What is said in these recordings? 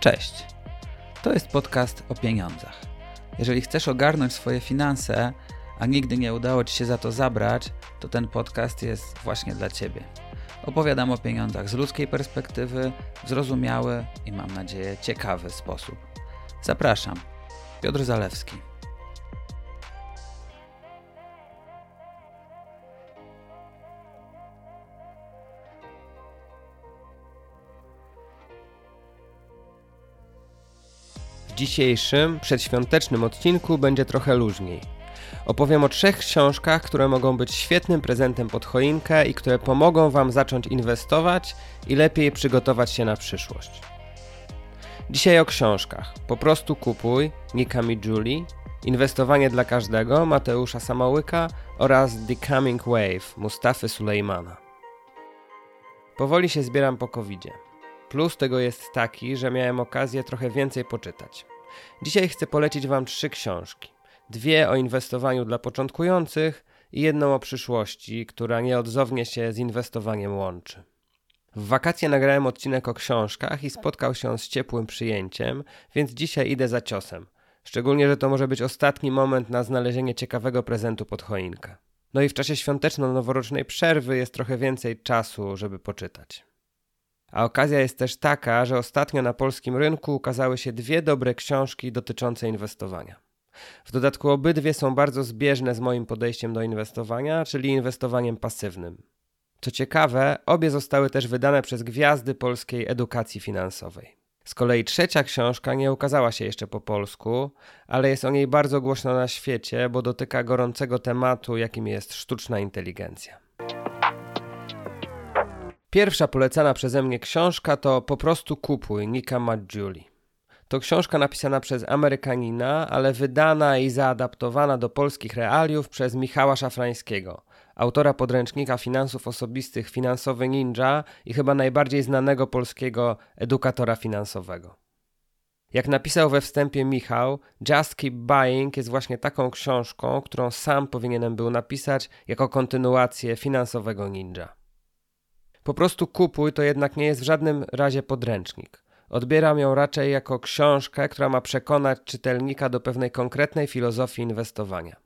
Cześć. To jest podcast o pieniądzach. Jeżeli chcesz ogarnąć swoje finanse, a nigdy nie udało Ci się za to zabrać, to ten podcast jest właśnie dla Ciebie. Opowiadam o pieniądzach z ludzkiej perspektywy, w zrozumiały i mam nadzieję ciekawy sposób. Zapraszam. Piotr Zalewski. Dzisiejszym, przedświątecznym odcinku będzie trochę luźniej. Opowiem o trzech książkach, które mogą być świetnym prezentem pod choinkę i które pomogą Wam zacząć inwestować i lepiej przygotować się na przyszłość. Dzisiaj o książkach. Po prostu kupuj, Nikami Julie, Inwestowanie dla każdego, Mateusza Samołyka oraz The Coming Wave, Mustafy Sulejmana. Powoli się zbieram po covidzie. Plus tego jest taki, że miałem okazję trochę więcej poczytać. Dzisiaj chcę polecić Wam trzy książki. Dwie o inwestowaniu dla początkujących i jedną o przyszłości, która nieodzownie się z inwestowaniem łączy. W wakacje nagrałem odcinek o książkach i spotkał się on z ciepłym przyjęciem, więc dzisiaj idę za ciosem. Szczególnie, że to może być ostatni moment na znalezienie ciekawego prezentu pod choinkę. No i w czasie świąteczno-noworocznej przerwy jest trochę więcej czasu, żeby poczytać. A okazja jest też taka, że ostatnio na polskim rynku ukazały się dwie dobre książki dotyczące inwestowania. W dodatku obydwie są bardzo zbieżne z moim podejściem do inwestowania, czyli inwestowaniem pasywnym. Co ciekawe, obie zostały też wydane przez gwiazdy polskiej edukacji finansowej. Z kolei trzecia książka nie ukazała się jeszcze po polsku, ale jest o niej bardzo głośno na świecie, bo dotyka gorącego tematu, jakim jest sztuczna inteligencja. Pierwsza polecana przeze mnie książka to Po prostu kupuj Nika Maggiuli. To książka napisana przez Amerykanina, ale wydana i zaadaptowana do polskich realiów przez Michała Szafrańskiego, autora podręcznika finansów osobistych Finansowy Ninja i chyba najbardziej znanego polskiego edukatora finansowego. Jak napisał we wstępie Michał, Just Keep Buying jest właśnie taką książką, którą sam powinienem był napisać jako kontynuację finansowego ninja. Po prostu kupuj to jednak nie jest w żadnym razie podręcznik. Odbieram ją raczej jako książkę, która ma przekonać czytelnika do pewnej konkretnej filozofii inwestowania.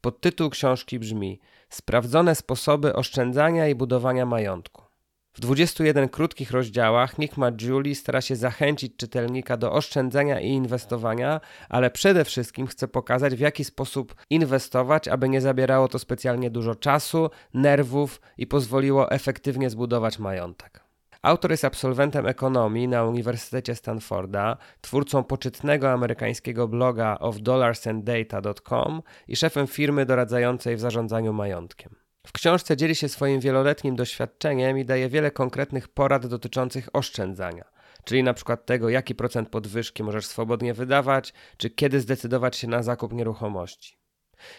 Podtytuł książki brzmi Sprawdzone sposoby oszczędzania i budowania majątku. W 21 krótkich rozdziałach Nick Julie stara się zachęcić czytelnika do oszczędzania i inwestowania, ale przede wszystkim chce pokazać, w jaki sposób inwestować, aby nie zabierało to specjalnie dużo czasu, nerwów i pozwoliło efektywnie zbudować majątek. Autor jest absolwentem ekonomii na Uniwersytecie Stanforda, twórcą poczytnego amerykańskiego bloga ofdollarsandData.com i szefem firmy doradzającej w zarządzaniu majątkiem. W książce dzieli się swoim wieloletnim doświadczeniem i daje wiele konkretnych porad dotyczących oszczędzania, czyli na przykład tego, jaki procent podwyżki możesz swobodnie wydawać, czy kiedy zdecydować się na zakup nieruchomości.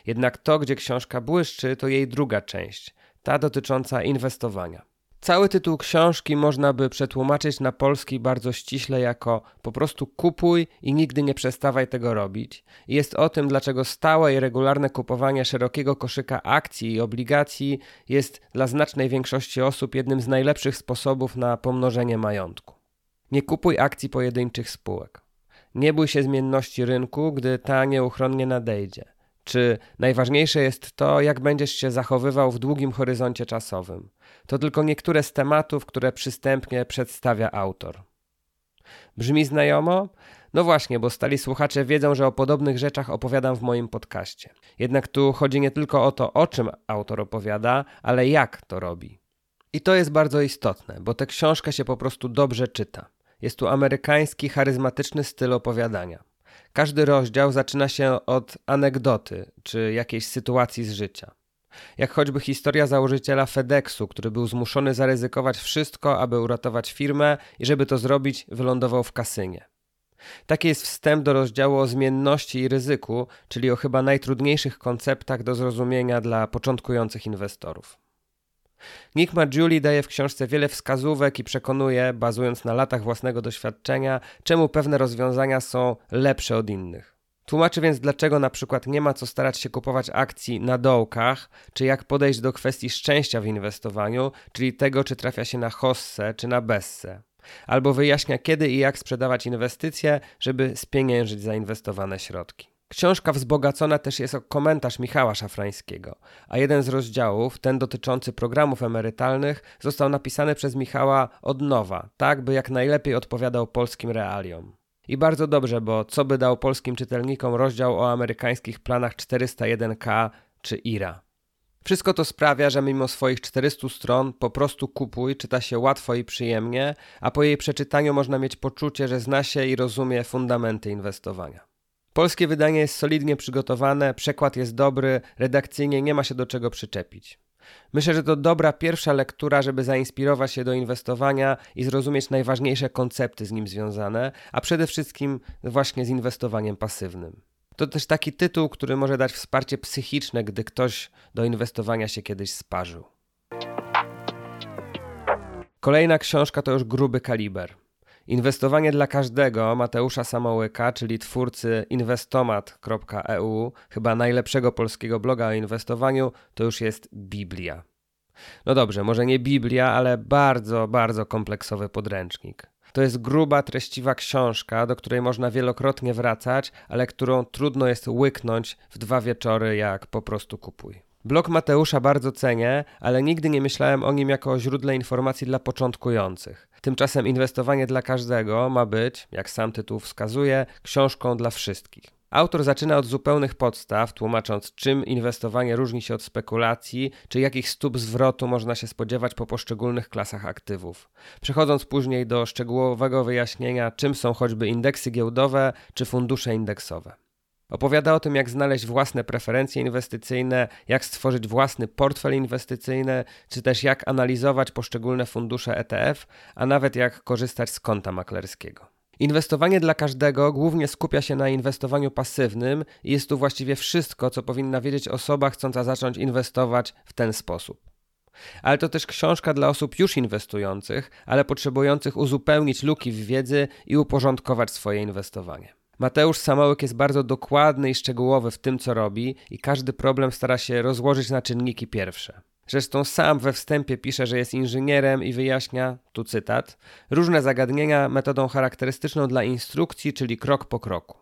Jednak to, gdzie książka błyszczy, to jej druga część, ta dotycząca inwestowania. Cały tytuł książki można by przetłumaczyć na polski bardzo ściśle jako po prostu kupuj i nigdy nie przestawaj tego robić. Jest o tym, dlaczego stałe i regularne kupowanie szerokiego koszyka akcji i obligacji jest dla znacznej większości osób jednym z najlepszych sposobów na pomnożenie majątku. Nie kupuj akcji pojedynczych spółek. Nie bój się zmienności rynku, gdy ta nieuchronnie nadejdzie. Czy najważniejsze jest to, jak będziesz się zachowywał w długim horyzoncie czasowym? To tylko niektóre z tematów, które przystępnie przedstawia autor. Brzmi znajomo? No właśnie, bo stali słuchacze wiedzą, że o podobnych rzeczach opowiadam w moim podcaście. Jednak tu chodzi nie tylko o to, o czym autor opowiada, ale jak to robi. I to jest bardzo istotne, bo tę książkę się po prostu dobrze czyta. Jest tu amerykański, charyzmatyczny styl opowiadania. Każdy rozdział zaczyna się od anegdoty czy jakiejś sytuacji z życia. Jak choćby historia założyciela FedExu, który był zmuszony zaryzykować wszystko, aby uratować firmę i żeby to zrobić, wylądował w kasynie. Taki jest wstęp do rozdziału o zmienności i ryzyku, czyli o chyba najtrudniejszych konceptach do zrozumienia dla początkujących inwestorów. Nick Julie daje w książce wiele wskazówek i przekonuje, bazując na latach własnego doświadczenia, czemu pewne rozwiązania są lepsze od innych. Tłumaczy więc, dlaczego na przykład nie ma co starać się kupować akcji na dołkach, czy jak podejść do kwestii szczęścia w inwestowaniu, czyli tego, czy trafia się na hossę czy na bessę. Albo wyjaśnia, kiedy i jak sprzedawać inwestycje, żeby spieniężyć zainwestowane środki. Książka wzbogacona też jest o komentarz Michała Szafrańskiego, a jeden z rozdziałów, ten dotyczący programów emerytalnych, został napisany przez Michała od nowa, tak by jak najlepiej odpowiadał polskim realiom. I bardzo dobrze, bo co by dał polskim czytelnikom rozdział o amerykańskich planach 401k czy IRA? Wszystko to sprawia, że mimo swoich 400 stron po prostu kupuj, czyta się łatwo i przyjemnie, a po jej przeczytaniu można mieć poczucie, że zna się i rozumie fundamenty inwestowania. Polskie wydanie jest solidnie przygotowane, przekład jest dobry, redakcyjnie nie ma się do czego przyczepić. Myślę, że to dobra pierwsza lektura, żeby zainspirować się do inwestowania i zrozumieć najważniejsze koncepty z nim związane, a przede wszystkim właśnie z inwestowaniem pasywnym. To też taki tytuł, który może dać wsparcie psychiczne, gdy ktoś do inwestowania się kiedyś sparzył. Kolejna książka to już gruby kaliber. Inwestowanie dla każdego Mateusza Samołyka, czyli twórcy inwestomat.eu, chyba najlepszego polskiego bloga o inwestowaniu, to już jest Biblia. No dobrze, może nie Biblia, ale bardzo, bardzo kompleksowy podręcznik. To jest gruba, treściwa książka, do której można wielokrotnie wracać, ale którą trudno jest łyknąć w dwa wieczory, jak po prostu kupuj. Blog Mateusza bardzo cenię, ale nigdy nie myślałem o nim jako o źródle informacji dla początkujących. Tymczasem inwestowanie dla każdego ma być, jak sam tytuł wskazuje, książką dla wszystkich. Autor zaczyna od zupełnych podstaw, tłumacząc, czym inwestowanie różni się od spekulacji, czy jakich stóp zwrotu można się spodziewać po poszczególnych klasach aktywów. Przechodząc później do szczegółowego wyjaśnienia, czym są choćby indeksy giełdowe czy fundusze indeksowe. Opowiada o tym, jak znaleźć własne preferencje inwestycyjne, jak stworzyć własny portfel inwestycyjny, czy też jak analizować poszczególne fundusze ETF, a nawet jak korzystać z konta maklerskiego. Inwestowanie dla każdego głównie skupia się na inwestowaniu pasywnym i jest tu właściwie wszystko, co powinna wiedzieć osoba chcąca zacząć inwestować w ten sposób. Ale to też książka dla osób już inwestujących, ale potrzebujących uzupełnić luki w wiedzy i uporządkować swoje inwestowanie. Mateusz Samołyk jest bardzo dokładny i szczegółowy w tym, co robi, i każdy problem stara się rozłożyć na czynniki pierwsze. Zresztą sam we wstępie pisze, że jest inżynierem i wyjaśnia, tu cytat, różne zagadnienia metodą charakterystyczną dla instrukcji, czyli krok po kroku.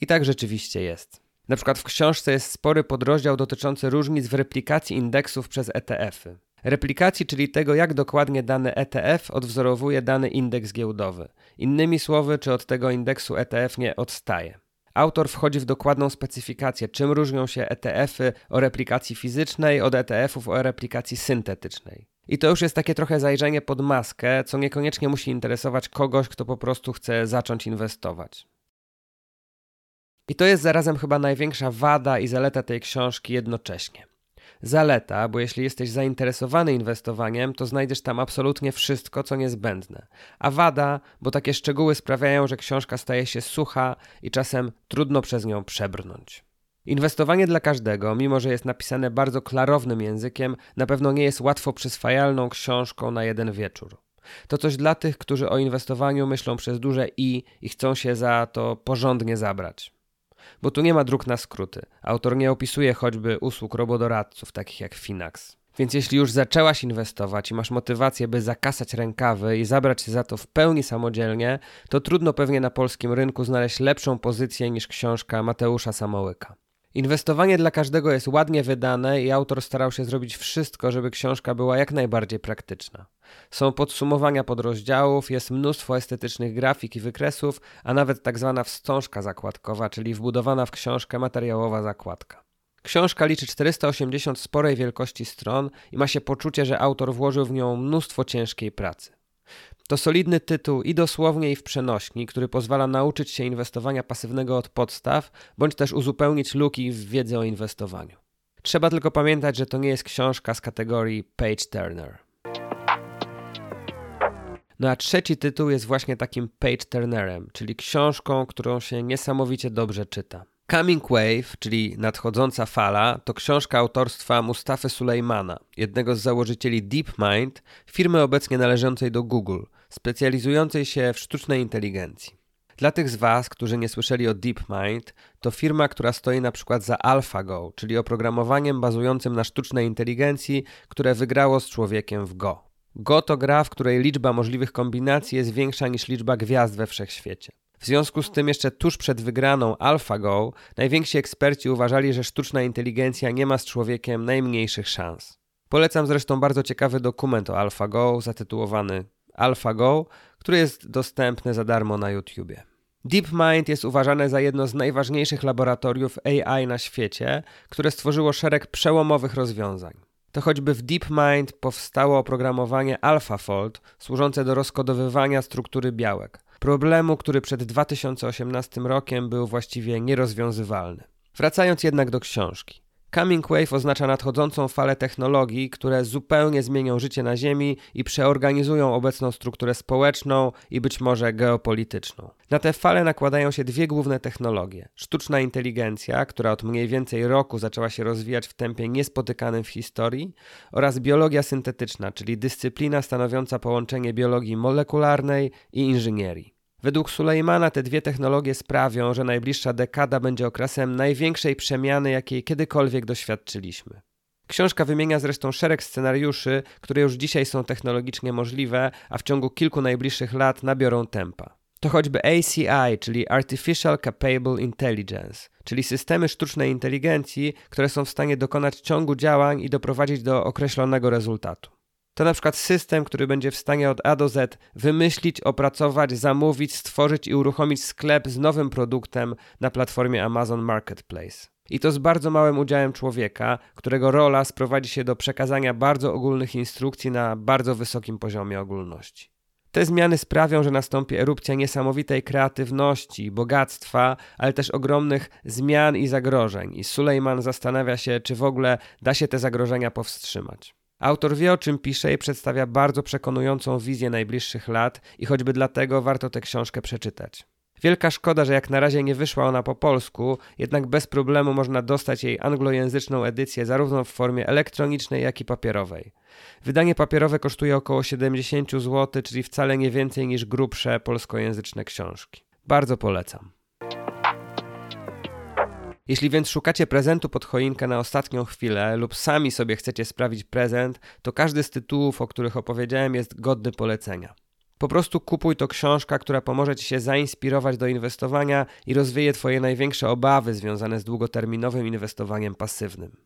I tak rzeczywiście jest. Na przykład w książce jest spory podrozdział dotyczący różnic w replikacji indeksów przez ETF-y. Replikacji, czyli tego, jak dokładnie dany ETF odwzorowuje dany indeks giełdowy. Innymi słowy, czy od tego indeksu ETF nie odstaje. Autor wchodzi w dokładną specyfikację, czym różnią się ETF-y o replikacji fizycznej od ETF-ów o replikacji syntetycznej. I to już jest takie trochę zajrzenie pod maskę, co niekoniecznie musi interesować kogoś, kto po prostu chce zacząć inwestować. I to jest zarazem chyba największa wada i zaleta tej książki jednocześnie. Zaleta, bo jeśli jesteś zainteresowany inwestowaniem, to znajdziesz tam absolutnie wszystko, co niezbędne. A wada, bo takie szczegóły sprawiają, że książka staje się sucha i czasem trudno przez nią przebrnąć. Inwestowanie dla każdego, mimo że jest napisane bardzo klarownym językiem, na pewno nie jest łatwo przyswajalną książką na jeden wieczór. To coś dla tych, którzy o inwestowaniu myślą przez duże i i chcą się za to porządnie zabrać bo tu nie ma dróg na skróty. Autor nie opisuje choćby usług robodoradców, takich jak Finax. Więc jeśli już zaczęłaś inwestować i masz motywację, by zakasać rękawy i zabrać się za to w pełni samodzielnie, to trudno pewnie na polskim rynku znaleźć lepszą pozycję niż książka Mateusza Samołyka. Inwestowanie dla każdego jest ładnie wydane i autor starał się zrobić wszystko, żeby książka była jak najbardziej praktyczna. Są podsumowania podrozdziałów, jest mnóstwo estetycznych grafik i wykresów, a nawet tak zwana wstążka zakładkowa, czyli wbudowana w książkę materiałowa zakładka. Książka liczy 480 sporej wielkości stron i ma się poczucie, że autor włożył w nią mnóstwo ciężkiej pracy. To solidny tytuł i dosłownie, i w przenośni, który pozwala nauczyć się inwestowania pasywnego od podstaw, bądź też uzupełnić luki w wiedzy o inwestowaniu. Trzeba tylko pamiętać, że to nie jest książka z kategorii page turner. No a trzeci tytuł jest właśnie takim page turnerem, czyli książką, którą się niesamowicie dobrze czyta. Coming Wave, czyli nadchodząca fala, to książka autorstwa Mustafy Sulejmana, jednego z założycieli DeepMind, firmy obecnie należącej do Google, specjalizującej się w sztucznej inteligencji. Dla tych z Was, którzy nie słyszeli o DeepMind, to firma, która stoi na przykład za AlphaGo, czyli oprogramowaniem bazującym na sztucznej inteligencji, które wygrało z człowiekiem w Go. Go to gra, w której liczba możliwych kombinacji jest większa niż liczba gwiazd we wszechświecie. W związku z tym jeszcze tuż przed wygraną AlphaGo najwięksi eksperci uważali, że sztuczna inteligencja nie ma z człowiekiem najmniejszych szans. Polecam zresztą bardzo ciekawy dokument o AlphaGo zatytułowany AlphaGo, który jest dostępny za darmo na YouTubie. DeepMind jest uważane za jedno z najważniejszych laboratoriów AI na świecie, które stworzyło szereg przełomowych rozwiązań. To choćby w DeepMind powstało oprogramowanie AlphaFold służące do rozkodowywania struktury białek. Problemu, który przed 2018 rokiem był właściwie nierozwiązywalny. Wracając jednak do książki. Coming Wave oznacza nadchodzącą falę technologii, które zupełnie zmienią życie na Ziemi i przeorganizują obecną strukturę społeczną i być może geopolityczną. Na tę falę nakładają się dwie główne technologie: sztuczna inteligencja, która od mniej więcej roku zaczęła się rozwijać w tempie niespotykanym w historii, oraz biologia syntetyczna, czyli dyscyplina stanowiąca połączenie biologii molekularnej i inżynierii. Według Sulejmana te dwie technologie sprawią, że najbliższa dekada będzie okresem największej przemiany, jakiej kiedykolwiek doświadczyliśmy. Książka wymienia zresztą szereg scenariuszy, które już dzisiaj są technologicznie możliwe, a w ciągu kilku najbliższych lat nabiorą tempa. To choćby ACI, czyli Artificial Capable Intelligence, czyli systemy sztucznej inteligencji, które są w stanie dokonać ciągu działań i doprowadzić do określonego rezultatu. To na przykład system, który będzie w stanie od A do Z wymyślić, opracować, zamówić, stworzyć i uruchomić sklep z nowym produktem na platformie Amazon Marketplace. I to z bardzo małym udziałem człowieka, którego rola sprowadzi się do przekazania bardzo ogólnych instrukcji na bardzo wysokim poziomie ogólności. Te zmiany sprawią, że nastąpi erupcja niesamowitej kreatywności, bogactwa, ale też ogromnych zmian i zagrożeń. I Sulejman zastanawia się, czy w ogóle da się te zagrożenia powstrzymać. Autor wie o czym pisze i przedstawia bardzo przekonującą wizję najbliższych lat i choćby dlatego warto tę książkę przeczytać. Wielka szkoda, że jak na razie nie wyszła ona po polsku, jednak bez problemu można dostać jej anglojęzyczną edycję zarówno w formie elektronicznej, jak i papierowej. Wydanie papierowe kosztuje około 70 zł, czyli wcale nie więcej niż grubsze polskojęzyczne książki. Bardzo polecam. Jeśli więc szukacie prezentu pod choinkę na ostatnią chwilę lub sami sobie chcecie sprawić prezent, to każdy z tytułów, o których opowiedziałem, jest godny polecenia. Po prostu kupuj to książka, która pomoże Ci się zainspirować do inwestowania i rozwieje Twoje największe obawy związane z długoterminowym inwestowaniem pasywnym.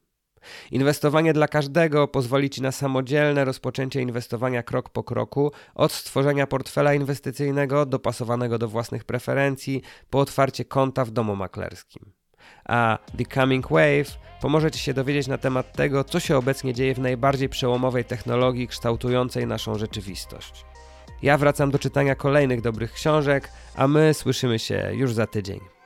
Inwestowanie dla każdego pozwoli Ci na samodzielne rozpoczęcie inwestowania krok po kroku, od stworzenia portfela inwestycyjnego dopasowanego do własnych preferencji, po otwarcie konta w domu maklerskim a The Coming Wave pomoże Ci się dowiedzieć na temat tego, co się obecnie dzieje w najbardziej przełomowej technologii kształtującej naszą rzeczywistość. Ja wracam do czytania kolejnych dobrych książek, a my słyszymy się już za tydzień.